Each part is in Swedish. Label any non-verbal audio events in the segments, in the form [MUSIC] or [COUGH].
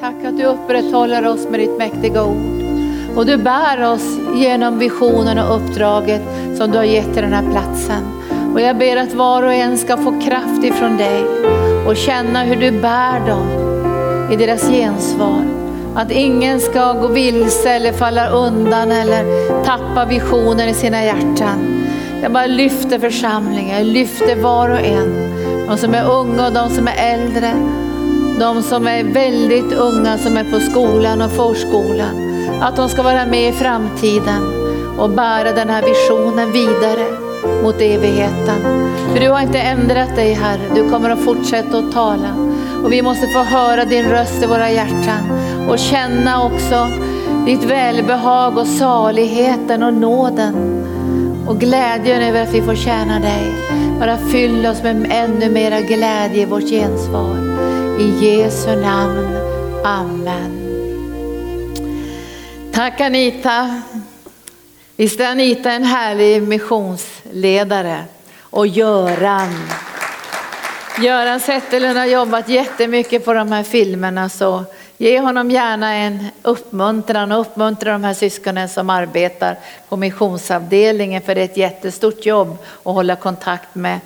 Tack att du upprätthåller oss med ditt mäktiga ord. Och du bär oss genom visionen och uppdraget som du har gett till den här platsen. Och jag ber att var och en ska få kraft ifrån dig och känna hur du bär dem i deras gensvar. Att ingen ska gå vilse eller falla undan eller tappa visionen i sina hjärtan. Jag bara lyfter församlingen, jag lyfter var och en. De som är unga och de som är äldre. De som är väldigt unga som är på skolan och förskolan. Att de ska vara med i framtiden och bära den här visionen vidare mot evigheten. För du har inte ändrat dig Herre, du kommer att fortsätta att tala. Och vi måste få höra din röst i våra hjärtan och känna också ditt välbehag och saligheten och nåden och glädjen över att vi får tjäna dig. Bara fyll oss med ännu mera glädje i vårt gensvar. I Jesu namn. Amen. Tack Anita. Visst är Anita en härlig missionsledare? Och Göran. Göran Zetterlund har jobbat jättemycket på de här filmerna så ge honom gärna en uppmuntran och uppmuntra de här syskonen som arbetar på missionsavdelningen för det är ett jättestort jobb att hålla kontakt med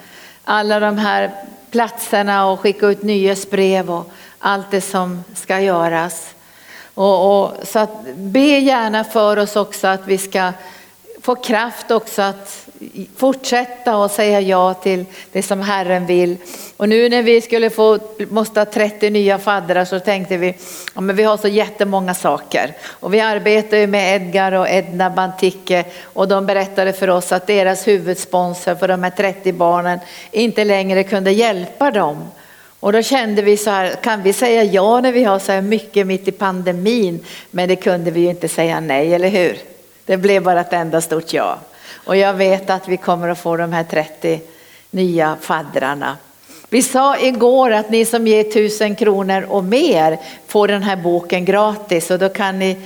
alla de här platserna och skicka ut nyhetsbrev och allt det som ska göras. Och, och, så att, be gärna för oss också att vi ska få kraft också att fortsätta och säga ja till det som Herren vill. Och nu när vi skulle få, måste ha 30 nya faddrar så tänkte vi, ja men vi har så jättemånga saker. Och vi arbetar ju med Edgar och Edna Bantike och de berättade för oss att deras huvudsponsor för de här 30 barnen inte längre kunde hjälpa dem. Och då kände vi så här, kan vi säga ja när vi har så här mycket mitt i pandemin? Men det kunde vi ju inte säga nej, eller hur? Det blev bara ett enda stort ja. Och jag vet att vi kommer att få de här 30 nya faddrarna. Vi sa igår att ni som ger tusen kronor och mer får den här boken gratis och då kan ni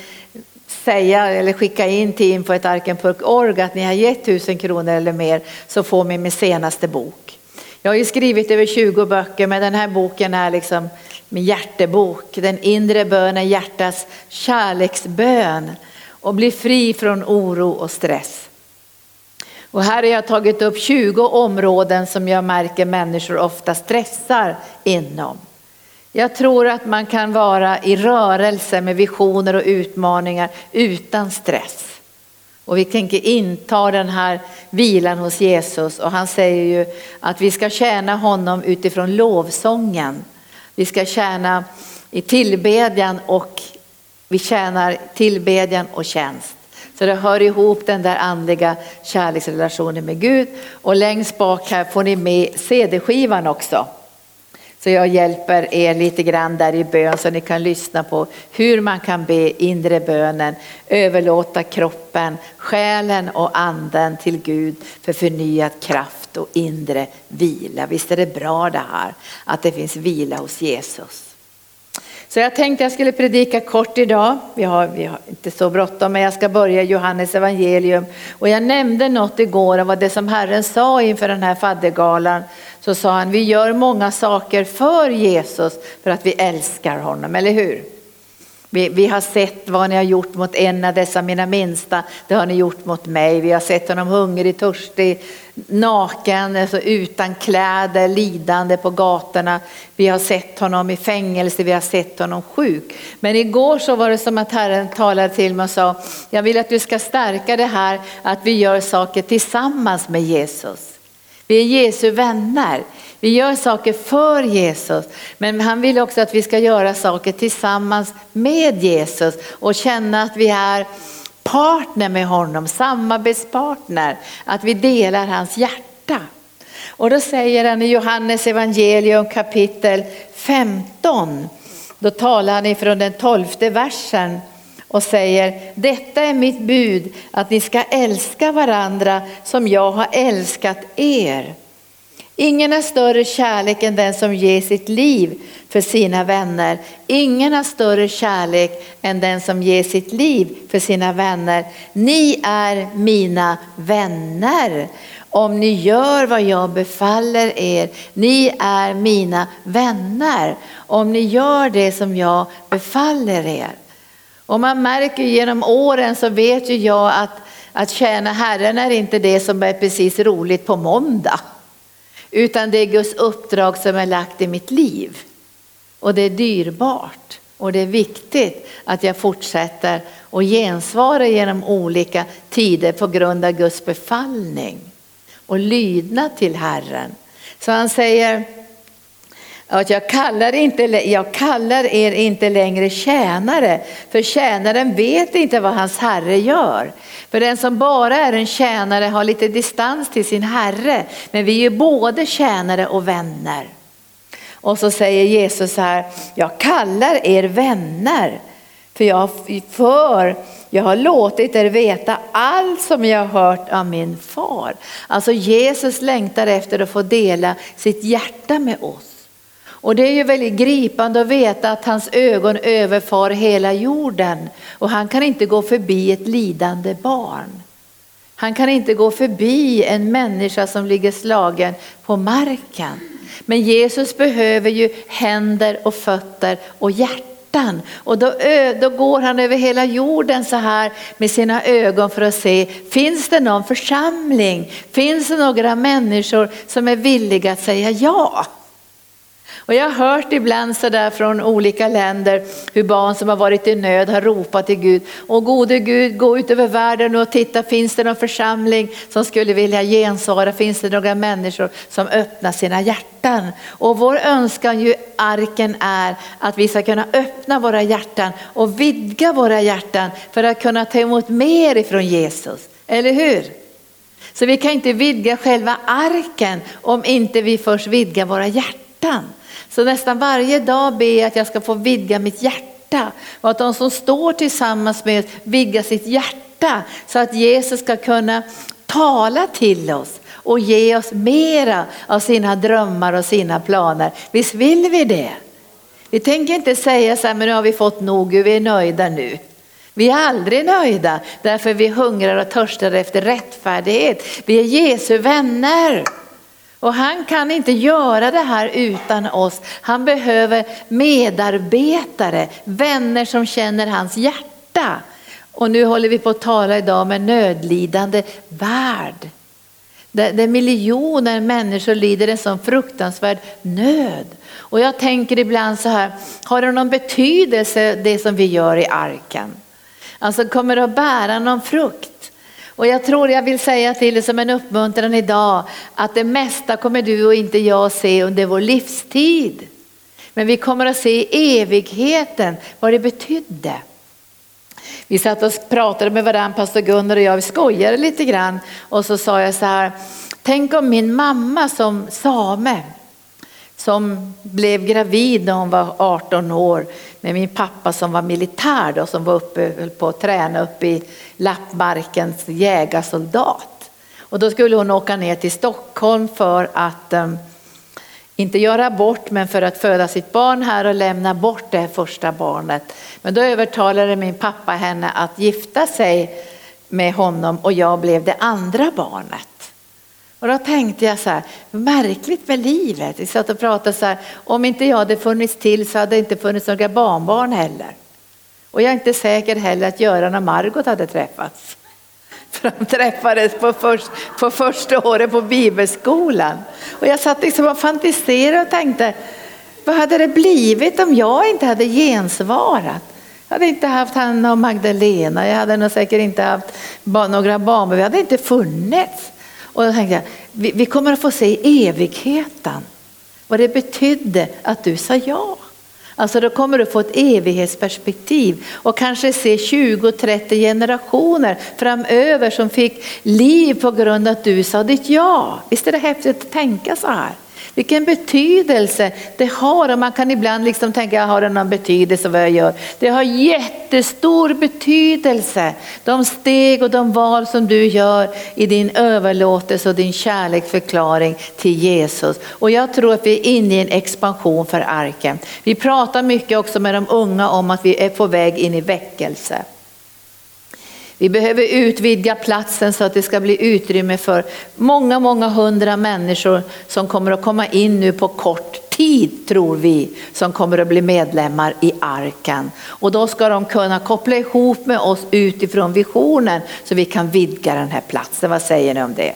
säga eller skicka in till info.arken.org att ni har gett tusen kronor eller mer så får ni min senaste bok. Jag har ju skrivit över 20 böcker men den här boken är liksom min hjärtebok. Den inre bönen, hjärtats kärleksbön och bli fri från oro och stress. Och här har jag tagit upp 20 områden som jag märker människor ofta stressar inom. Jag tror att man kan vara i rörelse med visioner och utmaningar utan stress. Och vi tänker inta den här vilan hos Jesus och han säger ju att vi ska tjäna honom utifrån lovsången. Vi ska tjäna i tillbedjan och vi tjänar tillbedjan och tjänst. Så det hör ihop den där andliga kärleksrelationen med Gud. Och längst bak här får ni med CD-skivan också. Så jag hjälper er lite grann där i bön så ni kan lyssna på hur man kan be inre bönen, överlåta kroppen, själen och anden till Gud för förnyad kraft och inre vila. Visst är det bra det här att det finns vila hos Jesus. Så jag tänkte jag skulle predika kort idag. Vi har, vi har inte så bråttom, men jag ska börja Johannes evangelium. Och jag nämnde något igår av det som Herren sa inför den här faddergalan. Så sa han, vi gör många saker för Jesus för att vi älskar honom, eller hur? Vi, vi, har sett vad ni har gjort mot en av dessa mina minsta, det har ni gjort mot mig. Vi har sett honom hungrig, törstig, naken, alltså utan kläder, lidande på gatorna. Vi har sett honom i fängelse, vi har sett honom sjuk. Men igår så var det som att Herren talade till mig och sa, jag vill att du ska stärka det här att vi gör saker tillsammans med Jesus. Vi är Jesu vänner. Vi gör saker för Jesus, men han vill också att vi ska göra saker tillsammans med Jesus och känna att vi är partner med honom, samarbetspartner, att vi delar hans hjärta. Och då säger han i Johannes evangelium kapitel 15, då talar han ifrån den tolfte versen och säger, detta är mitt bud att ni ska älska varandra som jag har älskat er. Ingen har större kärlek än den som ger sitt liv för sina vänner. Ingen har större kärlek än den som ger sitt liv för sina vänner. Ni är mina vänner om ni gör vad jag befaller er. Ni är mina vänner om ni gör det som jag befaller er. Och man märker genom åren så vet ju jag att, att tjäna Herren är inte det som är precis roligt på måndag. Utan det är Guds uppdrag som är lagt i mitt liv. Och det är dyrbart. Och det är viktigt att jag fortsätter och gensvara genom olika tider på grund av Guds befallning och lydnad till Herren. Så han säger att jag kallar, inte, jag kallar er inte längre tjänare, för tjänaren vet inte vad hans herre gör. För den som bara är en tjänare har lite distans till sin herre, men vi är både tjänare och vänner. Och så säger Jesus här, jag kallar er vänner, för jag, för jag har låtit er veta allt som jag har hört av min far. Alltså Jesus längtar efter att få dela sitt hjärta med oss. Och det är ju väldigt gripande att veta att hans ögon överfar hela jorden och han kan inte gå förbi ett lidande barn. Han kan inte gå förbi en människa som ligger slagen på marken. Men Jesus behöver ju händer och fötter och hjärtan. Och då, då går han över hela jorden så här med sina ögon för att se, finns det någon församling? Finns det några människor som är villiga att säga ja? Och jag har hört ibland sådär från olika länder hur barn som har varit i nöd har ropat till Gud. Och gode Gud, gå ut över världen och titta, finns det någon församling som skulle vilja gensvara? Finns det några människor som öppnar sina hjärtan? Och vår önskan ju arken är att vi ska kunna öppna våra hjärtan och vidga våra hjärtan för att kunna ta emot mer ifrån Jesus. Eller hur? Så vi kan inte vidga själva arken om inte vi först vidgar våra hjärtan. Så nästan varje dag ber jag att jag ska få vidga mitt hjärta och att de som står tillsammans med oss vidgar sitt hjärta så att Jesus ska kunna tala till oss och ge oss mera av sina drömmar och sina planer. Visst vill vi det? Vi tänker inte säga så här, men nu har vi fått nog, vi är nöjda nu. Vi är aldrig nöjda därför vi hungrar och törstar efter rättfärdighet. Vi är Jesu vänner. Och han kan inte göra det här utan oss. Han behöver medarbetare, vänner som känner hans hjärta. Och nu håller vi på att tala idag om en nödlidande värld. Där, miljoner människor lider en sån fruktansvärd nöd. Och jag tänker ibland så här, har det någon betydelse det som vi gör i arken? Alltså kommer det att bära någon frukt? Och jag tror jag vill säga till dig som en uppmuntran idag att det mesta kommer du och inte jag se under vår livstid. Men vi kommer att se i evigheten vad det betydde. Vi satt och pratade med varandra, pastor Gunnar och jag, vi skojade lite grann och så sa jag så här, tänk om min mamma som same som blev gravid när hon var 18 år med min pappa som var militär då, som var uppe höll på att träna uppe i Lappmarkens jägarsoldat. Och då skulle hon åka ner till Stockholm för att um, inte göra abort men för att föda sitt barn här och lämna bort det första barnet. Men då övertalade min pappa henne att gifta sig med honom och jag blev det andra barnet. Och då tänkte jag så här, märkligt med livet. Vi satt och pratade så här, om inte jag hade funnits till så hade det inte funnits några barnbarn heller. Och jag är inte säker heller att Göran och Margot hade träffats. [LAUGHS] För de träffades på, först, på första året på bibelskolan. Och jag satt liksom och fantiserade och tänkte, vad hade det blivit om jag inte hade gensvarat? Jag hade inte haft Hanna och Magdalena, jag hade nog säkert inte haft några barn, vi hade inte funnits. Och då tänkte jag, vi, vi kommer att få se evigheten. Vad det betydde att du sa ja. Alltså då kommer du få ett evighetsperspektiv och kanske se 20-30 generationer framöver som fick liv på grund av att du sa ditt ja. Visst är det häftigt att tänka så här? Vilken betydelse det har och man kan ibland liksom tänka, har det någon betydelse vad jag gör? Det har jättestor betydelse. De steg och de val som du gör i din överlåtelse och din kärleksförklaring till Jesus. Och jag tror att vi är inne i en expansion för arken. Vi pratar mycket också med de unga om att vi är på väg in i väckelse. Vi behöver utvidga platsen så att det ska bli utrymme för många, många hundra människor som kommer att komma in nu på kort tid tror vi som kommer att bli medlemmar i arken. Och då ska de kunna koppla ihop med oss utifrån visionen så vi kan vidga den här platsen. Vad säger ni om det?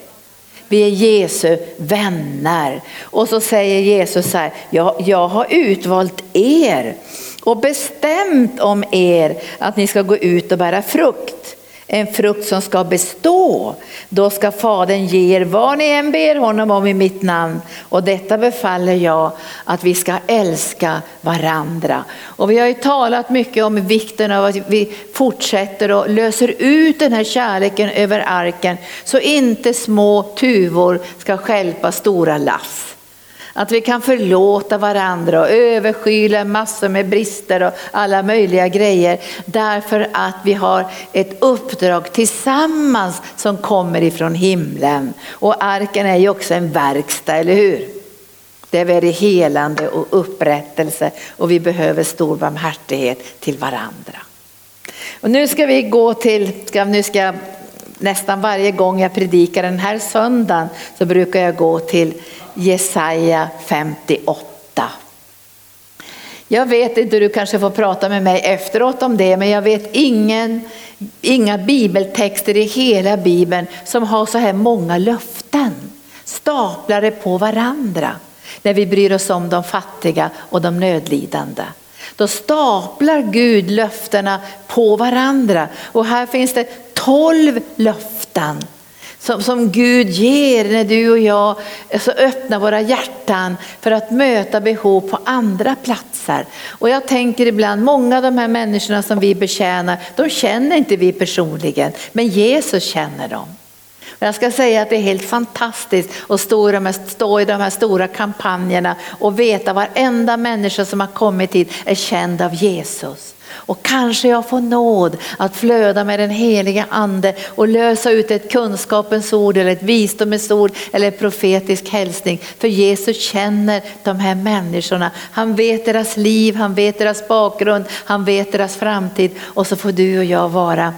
Vi är Jesu vänner. Och så säger Jesus så här, jag, jag har utvalt er och bestämt om er att ni ska gå ut och bära frukt en frukt som ska bestå. Då ska Fadern ge er vad ni än ber honom om i mitt namn. Och detta befaller jag att vi ska älska varandra. Och vi har ju talat mycket om vikten av att vi fortsätter och löser ut den här kärleken över arken så inte små tuvor ska skälpa stora lass. Att vi kan förlåta varandra och överskyla massor med brister och alla möjliga grejer. Därför att vi har ett uppdrag tillsammans som kommer ifrån himlen. Och arken är ju också en verkstad, eller hur? Det är helande och upprättelse och vi behöver stor barmhärtighet till varandra. Och nu ska vi gå till, nu ska jag, nästan varje gång jag predikar den här söndagen så brukar jag gå till Jesaja 58. Jag vet inte, du kanske får prata med mig efteråt om det, men jag vet ingen, inga bibeltexter i hela bibeln som har så här många löften staplade på varandra när vi bryr oss om de fattiga och de nödlidande. Då staplar Gud löftena på varandra och här finns det tolv löften som, som Gud ger när du och jag så öppnar våra hjärtan för att möta behov på andra platser. Och jag tänker ibland, många av de här människorna som vi betjänar, de känner inte vi personligen, men Jesus känner dem. Jag ska säga att det är helt fantastiskt att stå, stå i de här stora kampanjerna och veta varenda människa som har kommit hit är känd av Jesus. Och kanske jag får nåd att flöda med den heliga ande och lösa ut ett kunskapens ord eller ett visdomens ord eller profetisk hälsning. För Jesus känner de här människorna. Han vet deras liv, han vet deras bakgrund, han vet deras framtid. Och så får du och jag vara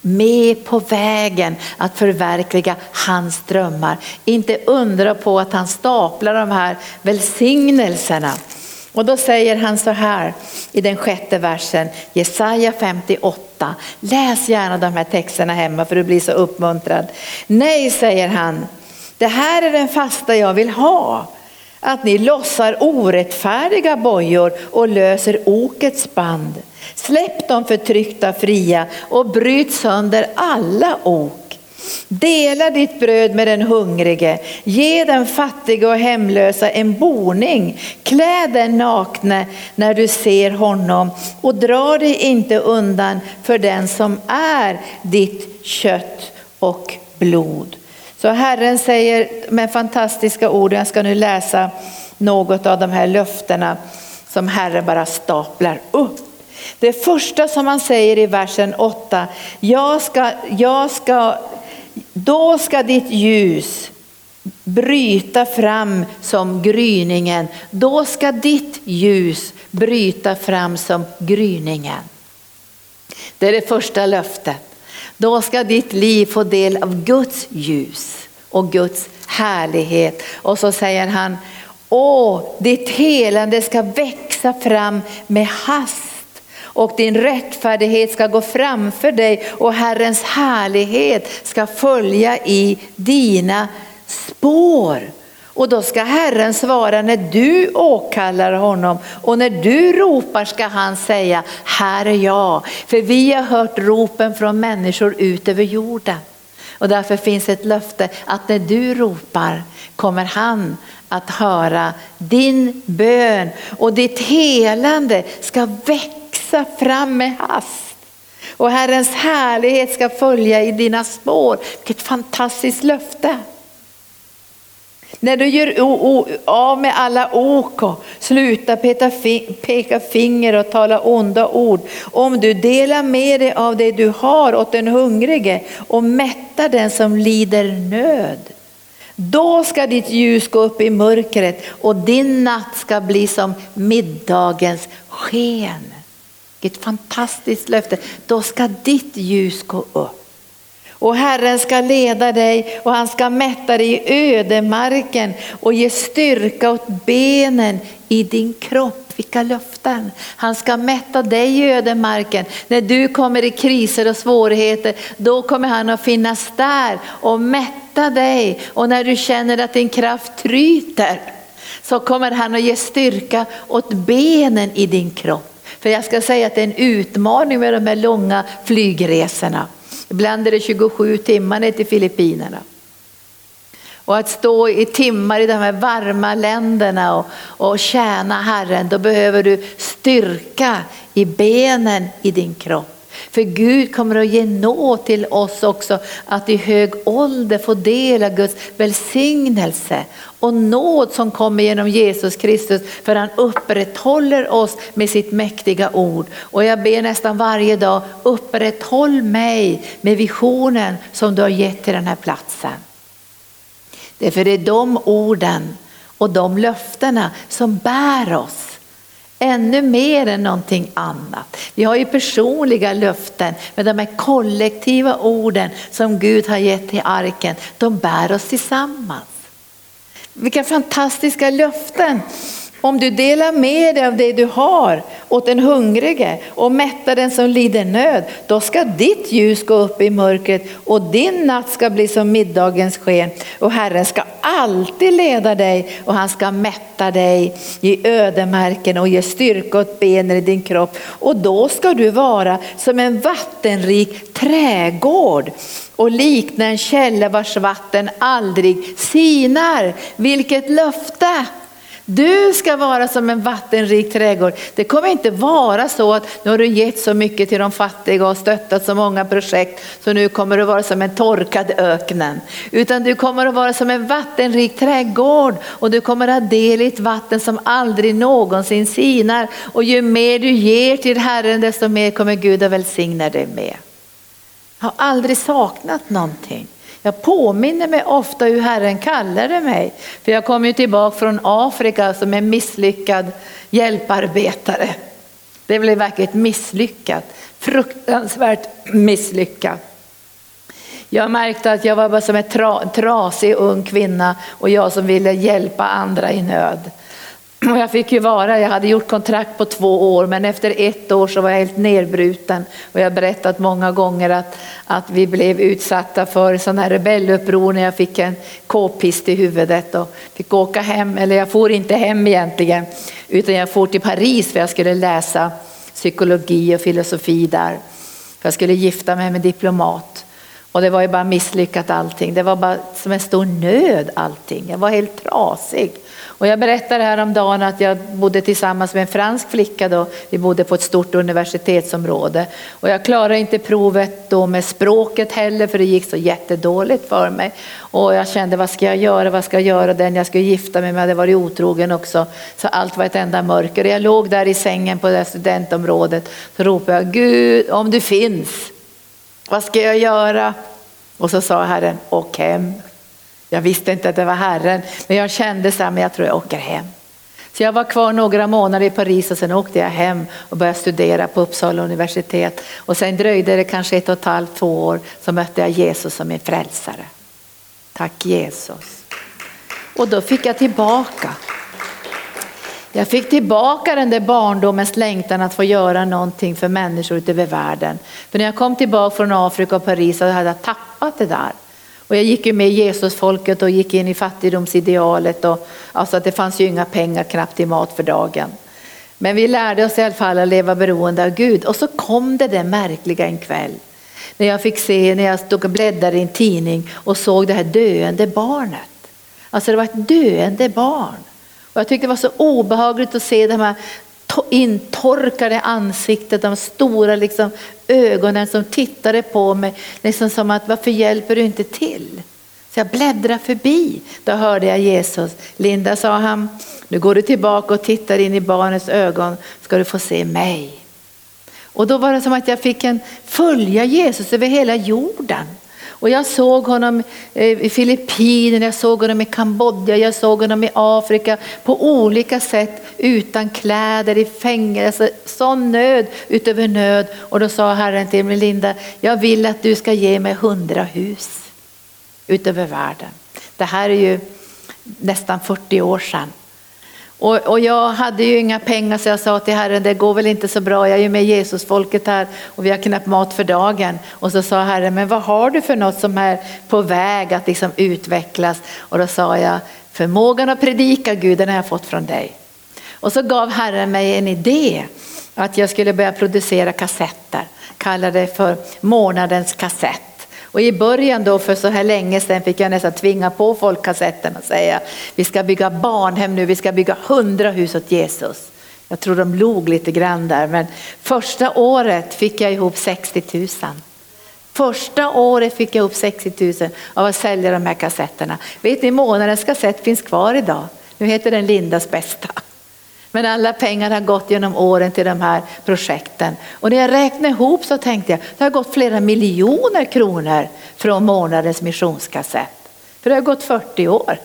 med på vägen att förverkliga hans drömmar. Inte undra på att han staplar de här välsignelserna. Och då säger han så här i den sjätte versen, Jesaja 58. Läs gärna de här texterna hemma för du blir så uppmuntrad. Nej, säger han, det här är den fasta jag vill ha. Att ni lossar orättfärdiga bojor och löser okets band. Släpp de förtryckta fria och bryt sönder alla ok. Dela ditt bröd med den hungrige, ge den fattige och hemlösa en boning, klä den nakne när du ser honom och dra dig inte undan för den som är ditt kött och blod. Så Herren säger med fantastiska ord, jag ska nu läsa något av de här löftena som Herren bara staplar upp. Det första som han säger i versen 8, jag ska, jag ska då ska ditt ljus bryta fram som gryningen. Då ska ditt ljus bryta fram som gryningen. Det är det första löftet. Då ska ditt liv få del av Guds ljus och Guds härlighet. Och så säger han, åh, ditt helande ska växa fram med hast och din rättfärdighet ska gå framför dig och Herrens härlighet ska följa i dina spår. Och då ska Herren svara när du åkallar honom och när du ropar ska han säga, här är jag. För vi har hört ropen från människor ut över jorden. Och därför finns ett löfte att när du ropar kommer han att höra din bön och ditt helande ska väcka växa fram med hast. Och Herrens härlighet ska följa i dina spår. Vilket fantastiskt löfte. När du gör av med alla ok och slutar peka finger och tala onda ord. Om du delar med dig av det du har åt den hungrige och mättar den som lider nöd. Då ska ditt ljus gå upp i mörkret och din natt ska bli som middagens sken. Vilket fantastiskt löfte. Då ska ditt ljus gå upp. Och Herren ska leda dig och han ska mätta dig i ödemarken och ge styrka åt benen i din kropp. Vilka löften! Han ska mätta dig i ödemarken. När du kommer i kriser och svårigheter, då kommer han att finnas där och mätta dig. Och när du känner att din kraft tryter, så kommer han att ge styrka åt benen i din kropp. För jag ska säga att det är en utmaning med de här långa flygresorna. Ibland är det 27 timmar ner till Filippinerna. Och att stå i timmar i de här varma länderna och, och tjäna Herren, då behöver du styrka i benen i din kropp. För Gud kommer att ge nåd till oss också att i hög ålder få del av Guds välsignelse och nåd som kommer genom Jesus Kristus för han upprätthåller oss med sitt mäktiga ord. Och jag ber nästan varje dag, upprätthåll mig med visionen som du har gett till den här platsen. Därför det är de orden och de löftena som bär oss ännu mer än någonting annat. Vi har ju personliga löften, men de här kollektiva orden som Gud har gett till arken, de bär oss tillsammans. Vilka fantastiska löften! Om du delar med dig av det du har åt den hungrige och mättar den som lider nöd, då ska ditt ljus gå upp i mörkret och din natt ska bli som middagens sken. Och Herren ska alltid leda dig och han ska mätta dig i ödemarken och ge styrka åt benen i din kropp. Och då ska du vara som en vattenrik trädgård och likna en källa vars vatten aldrig sinar. Vilket löfte! Du ska vara som en vattenrik trädgård. Det kommer inte vara så att nu har du gett så mycket till de fattiga och stöttat så många projekt så nu kommer du vara som en torkad öknen. Utan du kommer att vara som en vattenrik trädgård och du kommer att ha del i ett vatten som aldrig någonsin sinar. Och ju mer du ger till Herren desto mer kommer Gud att välsigna dig med. Jag har aldrig saknat någonting. Jag påminner mig ofta hur Herren kallade mig. För jag kom ju tillbaka från Afrika som en misslyckad hjälparbetare. Det blev verkligen misslyckat, fruktansvärt misslyckat. Jag märkte att jag var bara som en tra, trasig ung kvinna och jag som ville hjälpa andra i nöd. Och jag fick ju vara, jag hade gjort kontrakt på två år men efter ett år så var jag helt nedbruten. Och jag har berättat många gånger att, att vi blev utsatta för sådana här rebelluppror när jag fick en k-pist i huvudet och fick åka hem, eller jag får inte hem egentligen, utan jag får till Paris för jag skulle läsa psykologi och filosofi där. För jag skulle gifta mig med diplomat. Och det var ju bara misslyckat allting. Det var bara som en stor nöd allting. Jag var helt trasig. Och jag berättade häromdagen att jag bodde tillsammans med en fransk flicka då. Vi bodde på ett stort universitetsområde. Och jag klarade inte provet då med språket heller för det gick så jättedåligt för mig. Och jag kände vad ska jag göra, vad ska jag göra? Den jag skulle gifta mig med hade varit otrogen också. Så allt var ett enda mörker. Jag låg där i sängen på det här studentområdet. Så ropade jag, Gud om du finns, vad ska jag göra? Och så sa Herren, åk hem. Jag visste inte att det var Herren, men jag kände så här, men jag tror jag åker hem. Så jag var kvar några månader i Paris och sen åkte jag hem och började studera på Uppsala universitet. Och sen dröjde det kanske ett och ett halvt, två år så mötte jag Jesus som min frälsare. Tack Jesus. Och då fick jag tillbaka. Jag fick tillbaka den där barndomens längtan att få göra någonting för människor ute över världen. För när jag kom tillbaka från Afrika och Paris så hade jag tappat det där. Och jag gick ju med Jesusfolket och gick in i fattigdomsidealet. Och, alltså att det fanns ju inga pengar knappt till mat för dagen. Men vi lärde oss i alla fall att leva beroende av Gud. Och så kom det det märkliga en kväll. När jag fick se, när jag stod och bläddrade i en tidning och såg det här döende barnet. Alltså det var ett döende barn. Och jag tyckte det var så obehagligt att se de här intorkade ansiktet, de stora liksom, ögonen som tittade på mig. Liksom som att varför hjälper du inte till? Så jag bläddrade förbi. Då hörde jag Jesus. Linda sa han, nu går du tillbaka och tittar in i barnets ögon ska du få se mig. Och då var det som att jag fick en följa Jesus över hela jorden. Och jag såg honom eh, i Filippinerna, jag såg honom i Kambodja, jag såg honom i Afrika på olika sätt utan kläder, i fängelse, alltså sån nöd utöver nöd. Och då sa Herren till mig, Linda, jag vill att du ska ge mig hundra hus utöver världen. Det här är ju nästan 40 år sedan. Och, och, jag hade ju inga pengar så jag sa till Herren, det går väl inte så bra, jag är ju med Jesusfolket här och vi har knappt mat för dagen. Och så sa Herren, men vad har du för något som är på väg att liksom utvecklas? Och då sa jag, förmågan att predika Gud, den har jag fått från dig. Och så gav Herren mig en idé att jag skulle börja producera kassetter, kallade det för månadens kassett. Och i början då för så här länge sedan fick jag nästan tvinga på folk kassetten och säga vi ska bygga barnhem nu, vi ska bygga hundra hus åt Jesus. Jag tror de log lite grann där men första året fick jag ihop 60 000. Första året fick jag ihop 60 000 av att sälja de här kassetterna. Vet ni månadens kassett finns kvar idag. Nu heter den Lindas bästa. Men alla pengar har gått genom åren till de här projekten. Och när jag räknade ihop så tänkte jag, det har gått flera miljoner kronor från månadens missionskassett. För det har gått 40 år.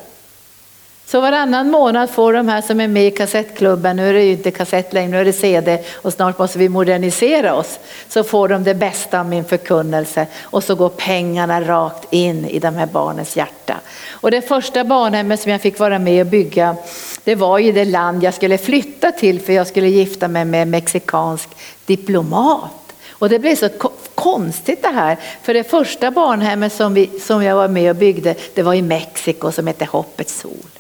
Så varannan månad får de här som är med i kassettklubben, nu är det ju inte kassett längre, nu är det CD och snart måste vi modernisera oss. Så får de det bästa av min förkunnelse och så går pengarna rakt in i de här barnens hjärta. Och det första barnhemmet som jag fick vara med och bygga, det var ju det land jag skulle flytta till för jag skulle gifta mig med en mexikansk diplomat. Och det blev så konstigt det här, för det första barnhemmet som, vi, som jag var med och byggde, det var i Mexiko som hette Hoppets sol.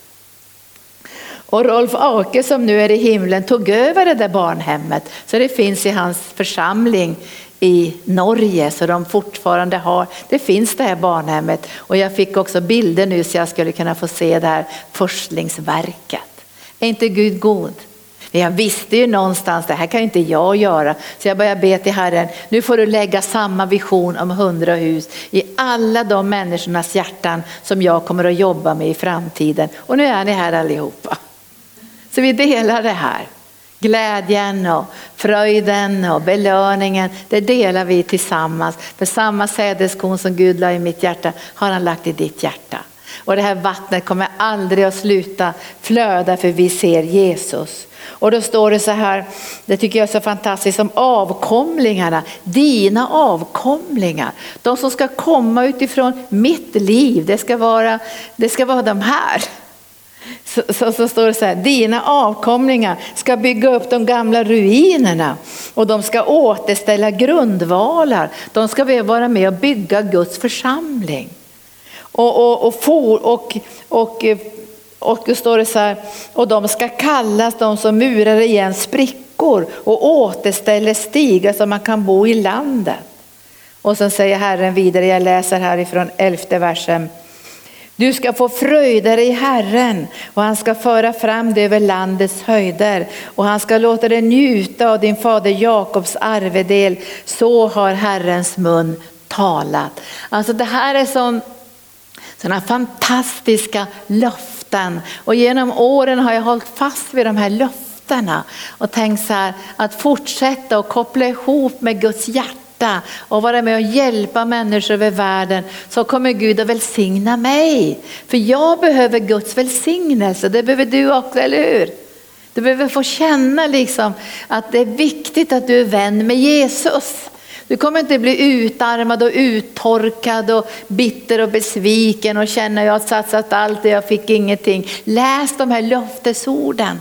Och Rolf Ake som nu är i himlen tog över det där barnhemmet. Så det finns i hans församling i Norge så de fortfarande har, det finns det här barnhemmet. Och jag fick också bilder nu så jag skulle kunna få se det här forskningsverket. Är inte Gud god? Jag visste ju någonstans, det här kan inte jag göra. Så jag började be till Herren, nu får du lägga samma vision om hundra hus i alla de människornas hjärtan som jag kommer att jobba med i framtiden. Och nu är ni här allihopa. Så vi delar det här. Glädjen och fröjden och belöningen, det delar vi tillsammans. För samma sädeskorn som Gud la i mitt hjärta har han lagt i ditt hjärta. Och det här vattnet kommer aldrig att sluta flöda för vi ser Jesus. Och då står det så här, det tycker jag är så fantastiskt, om avkomlingarna, dina avkomlingar. De som ska komma utifrån mitt liv, det ska vara, det ska vara de här. Så, så, så, står det så här, dina avkomlingar ska bygga upp de gamla ruinerna och de ska återställa grundvalar. De ska vara med och bygga Guds församling. Och, och, och, for, och, och, och och står det så här, och de ska kallas de som murar igen sprickor och återställer stigar så man kan bo i landet. Och sen säger Herren vidare, jag läser härifrån elfte versen. Du ska få fröjda dig i Herren och han ska föra fram dig över landets höjder och han ska låta dig njuta av din fader Jakobs arvedel. Så har Herrens mun talat. Alltså det här är sån, sådana fantastiska löften och genom åren har jag hållit fast vid de här löftena och tänkt så här att fortsätta och koppla ihop med Guds hjärta hjärta och vara med och hjälpa människor över världen så kommer Gud att välsigna mig. För jag behöver Guds välsignelse, det behöver du också, eller hur? Du behöver få känna liksom att det är viktigt att du är vän med Jesus. Du kommer inte bli utarmad och uttorkad och bitter och besviken och känna att jag har satsat allt och jag fick ingenting. Läs de här löftesorden.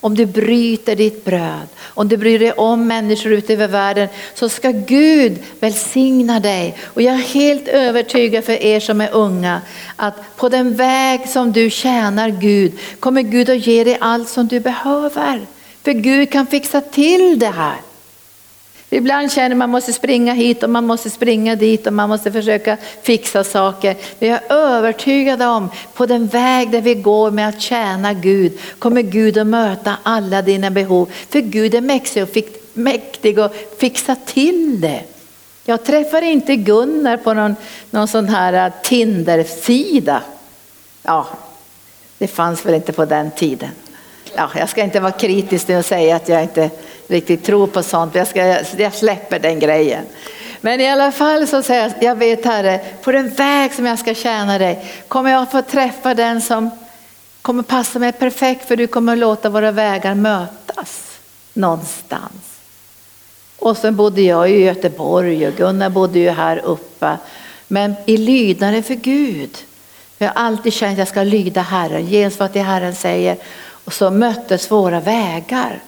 Om du bryter ditt bröd, om du bryr dig om människor ute över världen så ska Gud välsigna dig. Och jag är helt övertygad för er som är unga att på den väg som du tjänar Gud kommer Gud att ge dig allt som du behöver. För Gud kan fixa till det här. Ibland känner man att man måste springa hit och man måste springa dit och man måste försöka fixa saker. Men jag är övertygad om på den väg där vi går med att tjäna Gud kommer Gud att möta alla dina behov. För Gud är mäktig och fixa till det. Jag träffar inte Gunnar på någon, någon sån här äh, Tinder-sida. Ja, det fanns väl inte på den tiden. Ja, jag ska inte vara kritisk nu och säga att jag inte riktigt tror på sånt. Jag, ska, jag släpper den grejen. Men i alla fall så säger jag, jag vet Herre, på den väg som jag ska tjäna dig kommer jag få träffa den som kommer passa mig perfekt för du kommer låta våra vägar mötas någonstans. Och sen bodde jag i Göteborg och Gunnar bodde ju här uppe. Men i lydnaden för Gud. Jag har alltid känt att jag ska lyda Herren, ges vad Herren säger. Och så möttes våra vägar.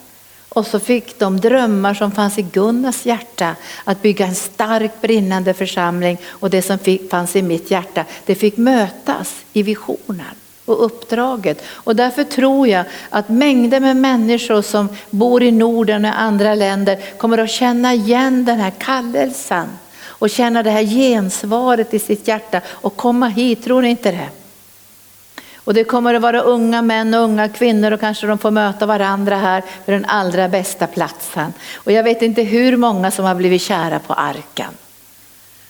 Och så fick de drömmar som fanns i Gunnars hjärta att bygga en stark brinnande församling och det som fick, fanns i mitt hjärta det fick mötas i visionen och uppdraget. Och därför tror jag att mängder med människor som bor i Norden och andra länder kommer att känna igen den här kallelsen och känna det här gensvaret i sitt hjärta och komma hit, tror ni inte det? Och det kommer att vara unga män och unga kvinnor och kanske de får möta varandra här på den allra bästa platsen. Och jag vet inte hur många som har blivit kära på arken.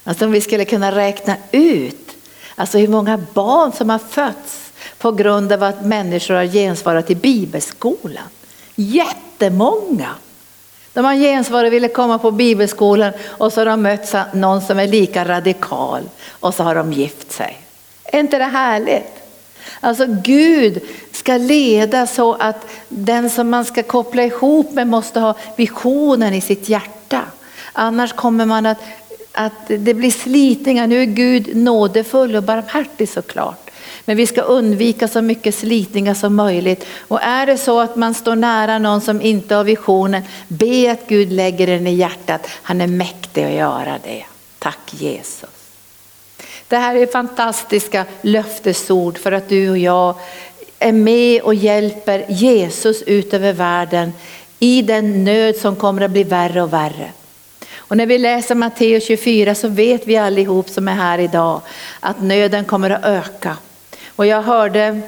Alltså om vi skulle kunna räkna ut alltså hur många barn som har fötts på grund av att människor har gensvarat i bibelskolan. Jättemånga. De har gensvarat och ville komma på bibelskolan och så har de mött någon som är lika radikal och så har de gift sig. Är inte det härligt? Alltså Gud ska leda så att den som man ska koppla ihop med måste ha visionen i sitt hjärta. Annars kommer man att, att det blir slitningar. Nu är Gud nådefull och barmhärtig såklart. Men vi ska undvika så mycket slitningar som möjligt. Och är det så att man står nära någon som inte har visionen, be att Gud lägger den i hjärtat. Han är mäktig att göra det. Tack Jesus. Det här är fantastiska löftesord för att du och jag är med och hjälper Jesus ut över världen i den nöd som kommer att bli värre och värre. Och när vi läser Matteus 24 så vet vi allihop som är här idag att nöden kommer att öka. Och jag hörde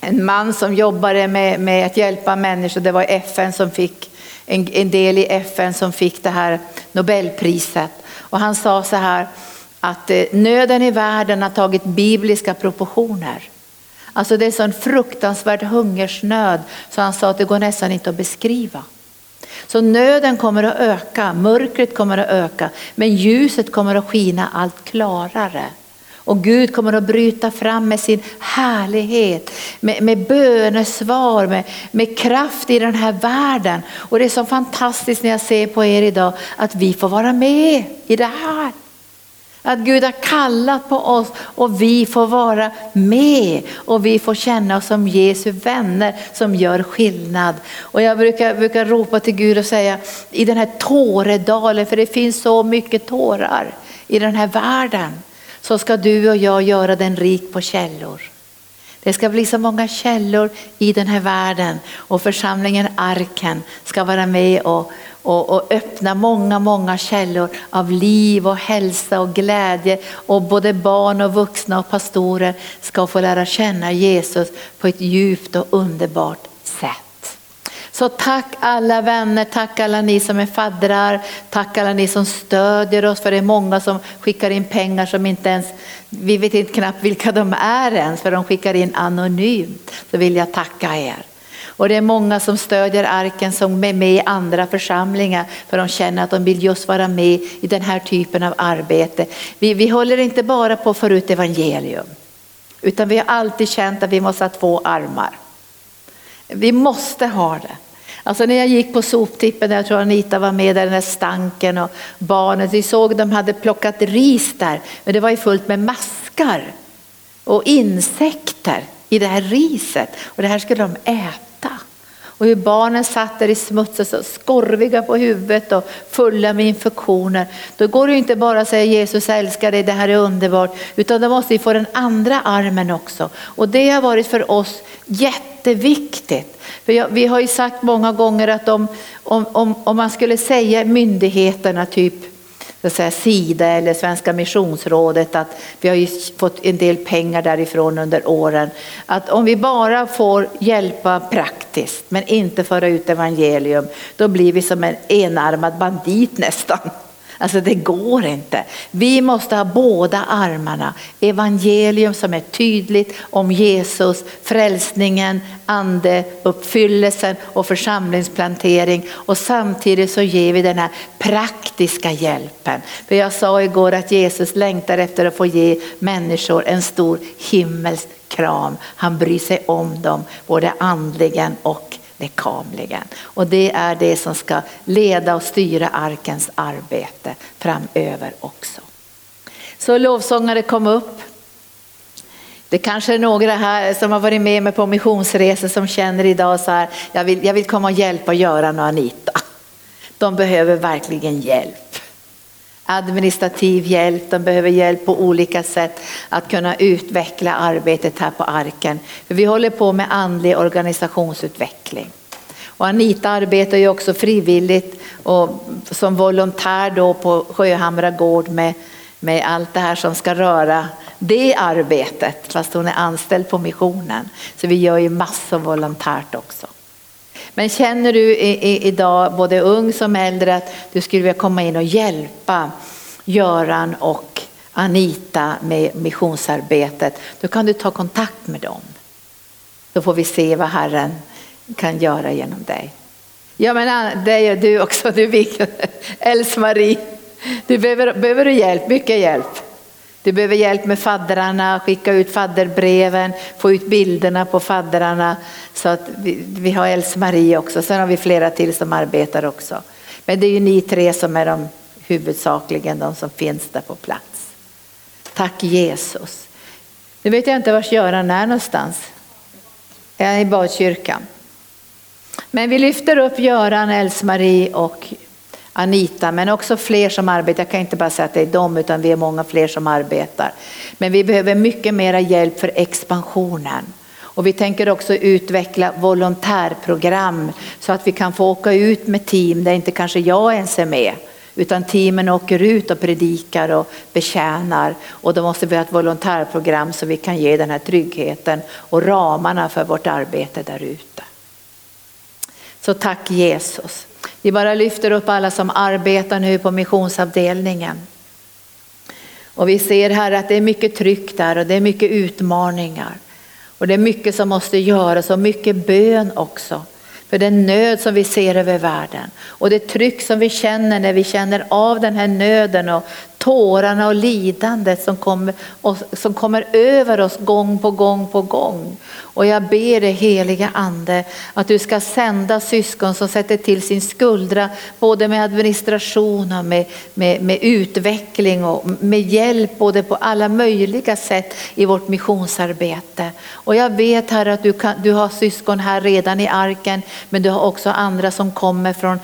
en man som jobbade med, med att hjälpa människor, det var FN som fick en, en del i FN som fick det här Nobelpriset. Och han sa så här, att eh, nöden i världen har tagit bibliska proportioner. Alltså det är sån fruktansvärd hungersnöd så han sa att det går nästan inte att beskriva. Så nöden kommer att öka, mörkret kommer att öka, men ljuset kommer att skina allt klarare. Och Gud kommer att bryta fram med sin härlighet, med, med bönesvar, med, med kraft i den här världen. Och det är så fantastiskt när jag ser på er idag att vi får vara med i det här. Att Gud har kallat på oss och vi får vara med och vi får känna oss som Jesu vänner som gör skillnad. Och jag brukar, brukar ropa till Gud och säga i den här tåredalen, för det finns så mycket tårar i den här världen, så ska du och jag göra den rik på källor. Det ska bli så många källor i den här världen och församlingen Arken ska vara med och, och, och öppna många, många källor av liv och hälsa och glädje och både barn och vuxna och pastorer ska få lära känna Jesus på ett djupt och underbart sätt. Så tack alla vänner, tack alla ni som är faddrar, tack alla ni som stödjer oss för det är många som skickar in pengar som inte ens, vi vet inte knappt vilka de är ens för de skickar in anonymt. Så vill jag tacka er. Och det är många som stödjer arken som är med i andra församlingar för de känner att de vill just vara med i den här typen av arbete. Vi, vi håller inte bara på att få ut evangelium utan vi har alltid känt att vi måste ha två armar. Vi måste ha det. Alltså när jag gick på soptippen, jag tror Anita var med där, den där stanken och barnen, vi såg de hade plockat ris där, men det var ju fullt med maskar och insekter i det här riset och det här skulle de äta. Och hur barnen satt där i smutsen så skorviga på huvudet och fulla med infektioner. Då går det inte bara att säga Jesus älskar dig, det här är underbart, utan då måste vi få den andra armen också. Och det har varit för oss jätteviktigt. För jag, vi har ju sagt många gånger att om, om, om, om man skulle säga myndigheterna typ så säga, Sida eller Svenska Missionsrådet att vi har ju fått en del pengar därifrån under åren. Att om vi bara får hjälpa praktiskt men inte föra ut evangelium, då blir vi som en enarmad bandit nästan. Alltså det går inte. Vi måste ha båda armarna. Evangelium som är tydligt om Jesus, frälsningen, andeuppfyllelsen och församlingsplantering. Och samtidigt så ger vi den här praktiska hjälpen. För jag sa igår att Jesus längtar efter att få ge människor en stor himmelsk kram. Han bryr sig om dem både andligen och lekamligen. Och det är det som ska leda och styra arkens arbete framöver också. Så lovsångare kom upp. Det kanske är några här som har varit med mig på missionsresor som känner idag så här, jag vill, jag vill komma och hjälpa Göran och Anita. De behöver verkligen hjälp. Administrativ hjälp, de behöver hjälp på olika sätt att kunna utveckla arbetet här på arken. För vi håller på med andlig organisationsutveckling. Och Anita arbetar ju också frivilligt och som volontär då på Sjöhamra gård med, med allt det här som ska röra det arbetet, fast hon är anställd på missionen. Så vi gör ju massor volontärt också. Men känner du i, i, idag, både ung som äldre, att du skulle vilja komma in och hjälpa Göran och Anita med missionsarbetet, då kan du ta kontakt med dem. Då får vi se vad Herren kan göra genom dig. Ja men det gör du också, du [LAUGHS] Else-Marie. Du behöver, behöver du hjälp, mycket hjälp. Du behöver hjälp med faddrarna, skicka ut fadderbreven, få ut bilderna på faddrarna. Så att vi, vi har Else-Marie också, sen har vi flera till som arbetar också. Men det är ju ni tre som är de huvudsakligen de som finns där på plats. Tack Jesus. Nu vet jag inte var Göran är någonstans. Är han i badkyrkan? Men vi lyfter upp Göran, Else-Marie och Anita, men också fler som arbetar. Jag kan inte bara säga att det är dem, utan vi är många fler som arbetar. Men vi behöver mycket mera hjälp för expansionen. Och vi tänker också utveckla volontärprogram så att vi kan få åka ut med team där inte kanske jag ens är med. Utan teamen åker ut och predikar och betjänar. Och då måste vi ha ett volontärprogram så vi kan ge den här tryggheten och ramarna för vårt arbete där ute. Så tack Jesus. Vi bara lyfter upp alla som arbetar nu på missionsavdelningen. Och vi ser här att det är mycket tryck där och det är mycket utmaningar. Och det är mycket som måste göras och mycket bön också. För den nöd som vi ser över världen och det tryck som vi känner när vi känner av den här nöden och tårarna och lidandet som kommer, som kommer över oss gång på gång på gång. Och jag ber dig heliga ande att du ska sända syskon som sätter till sin skuldra både med administration och med, med, med utveckling och med hjälp både på alla möjliga sätt i vårt missionsarbete. Och jag vet här att du, kan, du har syskon här redan i arken men du har också andra som kommer från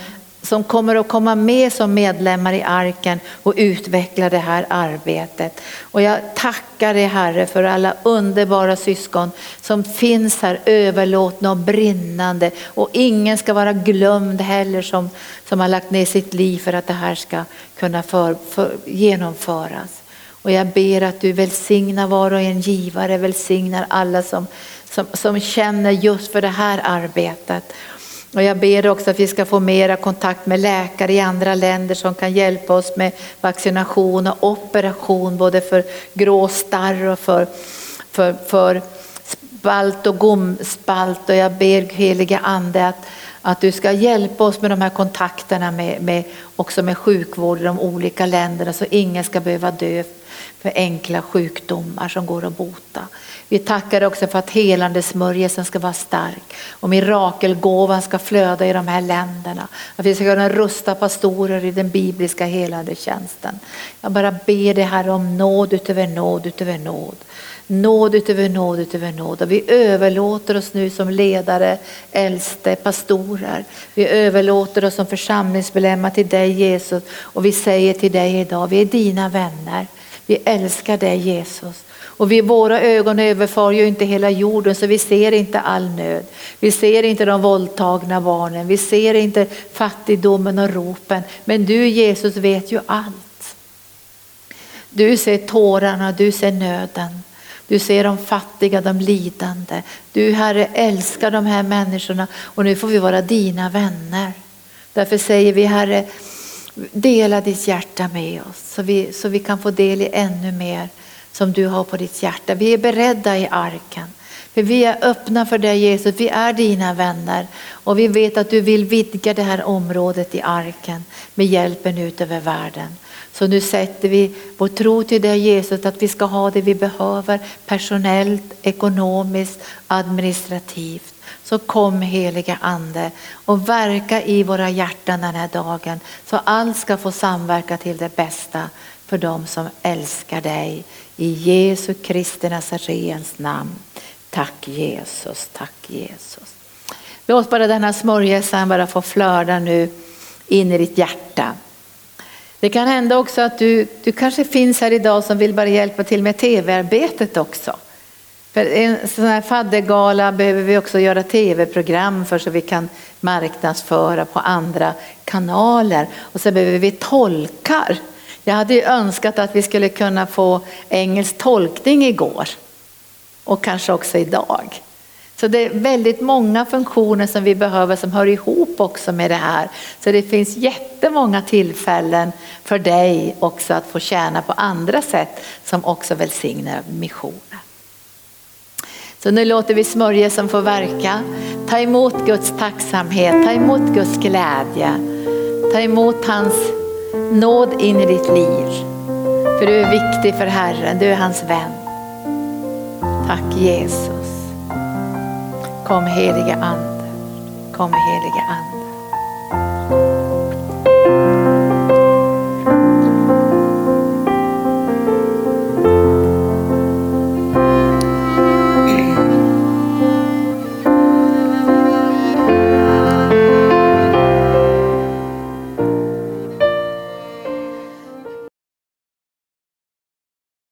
som kommer att komma med som medlemmar i arken och utveckla det här arbetet. Och jag tackar dig Herre för alla underbara syskon som finns här överlåtna och brinnande. Och ingen ska vara glömd heller som, som har lagt ner sitt liv för att det här ska kunna för, för, genomföras. Och jag ber att du välsignar var och en givare, välsignar alla som, som, som känner just för det här arbetet. Och jag ber också att vi ska få mera kontakt med läkare i andra länder som kan hjälpa oss med vaccination och operation både för gråstarr och för, för, för spalt och gomspalt. Och jag ber heliga ande att, att du ska hjälpa oss med de här kontakterna med, med, också med sjukvård i de olika länderna så ingen ska behöva dö för enkla sjukdomar som går att bota. Vi tackar också för att helande smörjelsen ska vara stark och mirakelgåvan ska flöda i de här länderna. Att vi ska kunna rusta pastorer i den bibliska helande tjänsten. Jag bara ber dig här om nåd utöver nåd utöver nåd. Nåd utöver nåd utöver nåd. Och vi överlåter oss nu som ledare, äldste, pastorer. Vi överlåter oss som församlingsmedlemmar till dig Jesus och vi säger till dig idag, vi är dina vänner. Vi älskar dig Jesus. Och vi, våra ögon överfar ju inte hela jorden så vi ser inte all nöd. Vi ser inte de våldtagna barnen, vi ser inte fattigdomen och ropen. Men du Jesus vet ju allt. Du ser tårarna, du ser nöden. Du ser de fattiga, de lidande. Du Herre älskar de här människorna och nu får vi vara dina vänner. Därför säger vi Herre, Dela ditt hjärta med oss så vi, så vi kan få del i ännu mer som du har på ditt hjärta. Vi är beredda i arken. För vi är öppna för dig Jesus, vi är dina vänner och vi vet att du vill vidga det här området i arken med hjälpen ut över världen. Så nu sätter vi vår tro till dig Jesus att vi ska ha det vi behöver personellt, ekonomiskt, administrativt. Så kom heliga Ande och verka i våra hjärtan den här dagen så allt ska få samverka till det bästa för dem som älskar dig. I Jesu Kristi Nazarens namn. Tack Jesus, tack Jesus. Låt bara denna smörjelsen bara få flöda nu in i ditt hjärta. Det kan hända också att du, du kanske finns här idag som vill bara hjälpa till med tv-arbetet också. För en sån här faddergala behöver vi också göra tv-program för så vi kan marknadsföra på andra kanaler. Och så behöver vi tolkar. Jag hade önskat att vi skulle kunna få engelsk tolkning igår och kanske också idag. Så det är väldigt många funktioner som vi behöver som hör ihop också med det här. Så det finns jättemånga tillfällen för dig också att få tjäna på andra sätt som också välsignar missionen. Så nu låter vi smörjelsen få verka. Ta emot Guds tacksamhet, ta emot Guds glädje. Ta emot hans nåd in i ditt liv. För du är viktig för Herren, du är hans vän. Tack Jesus. Kom helige Ande, kom helige Ande.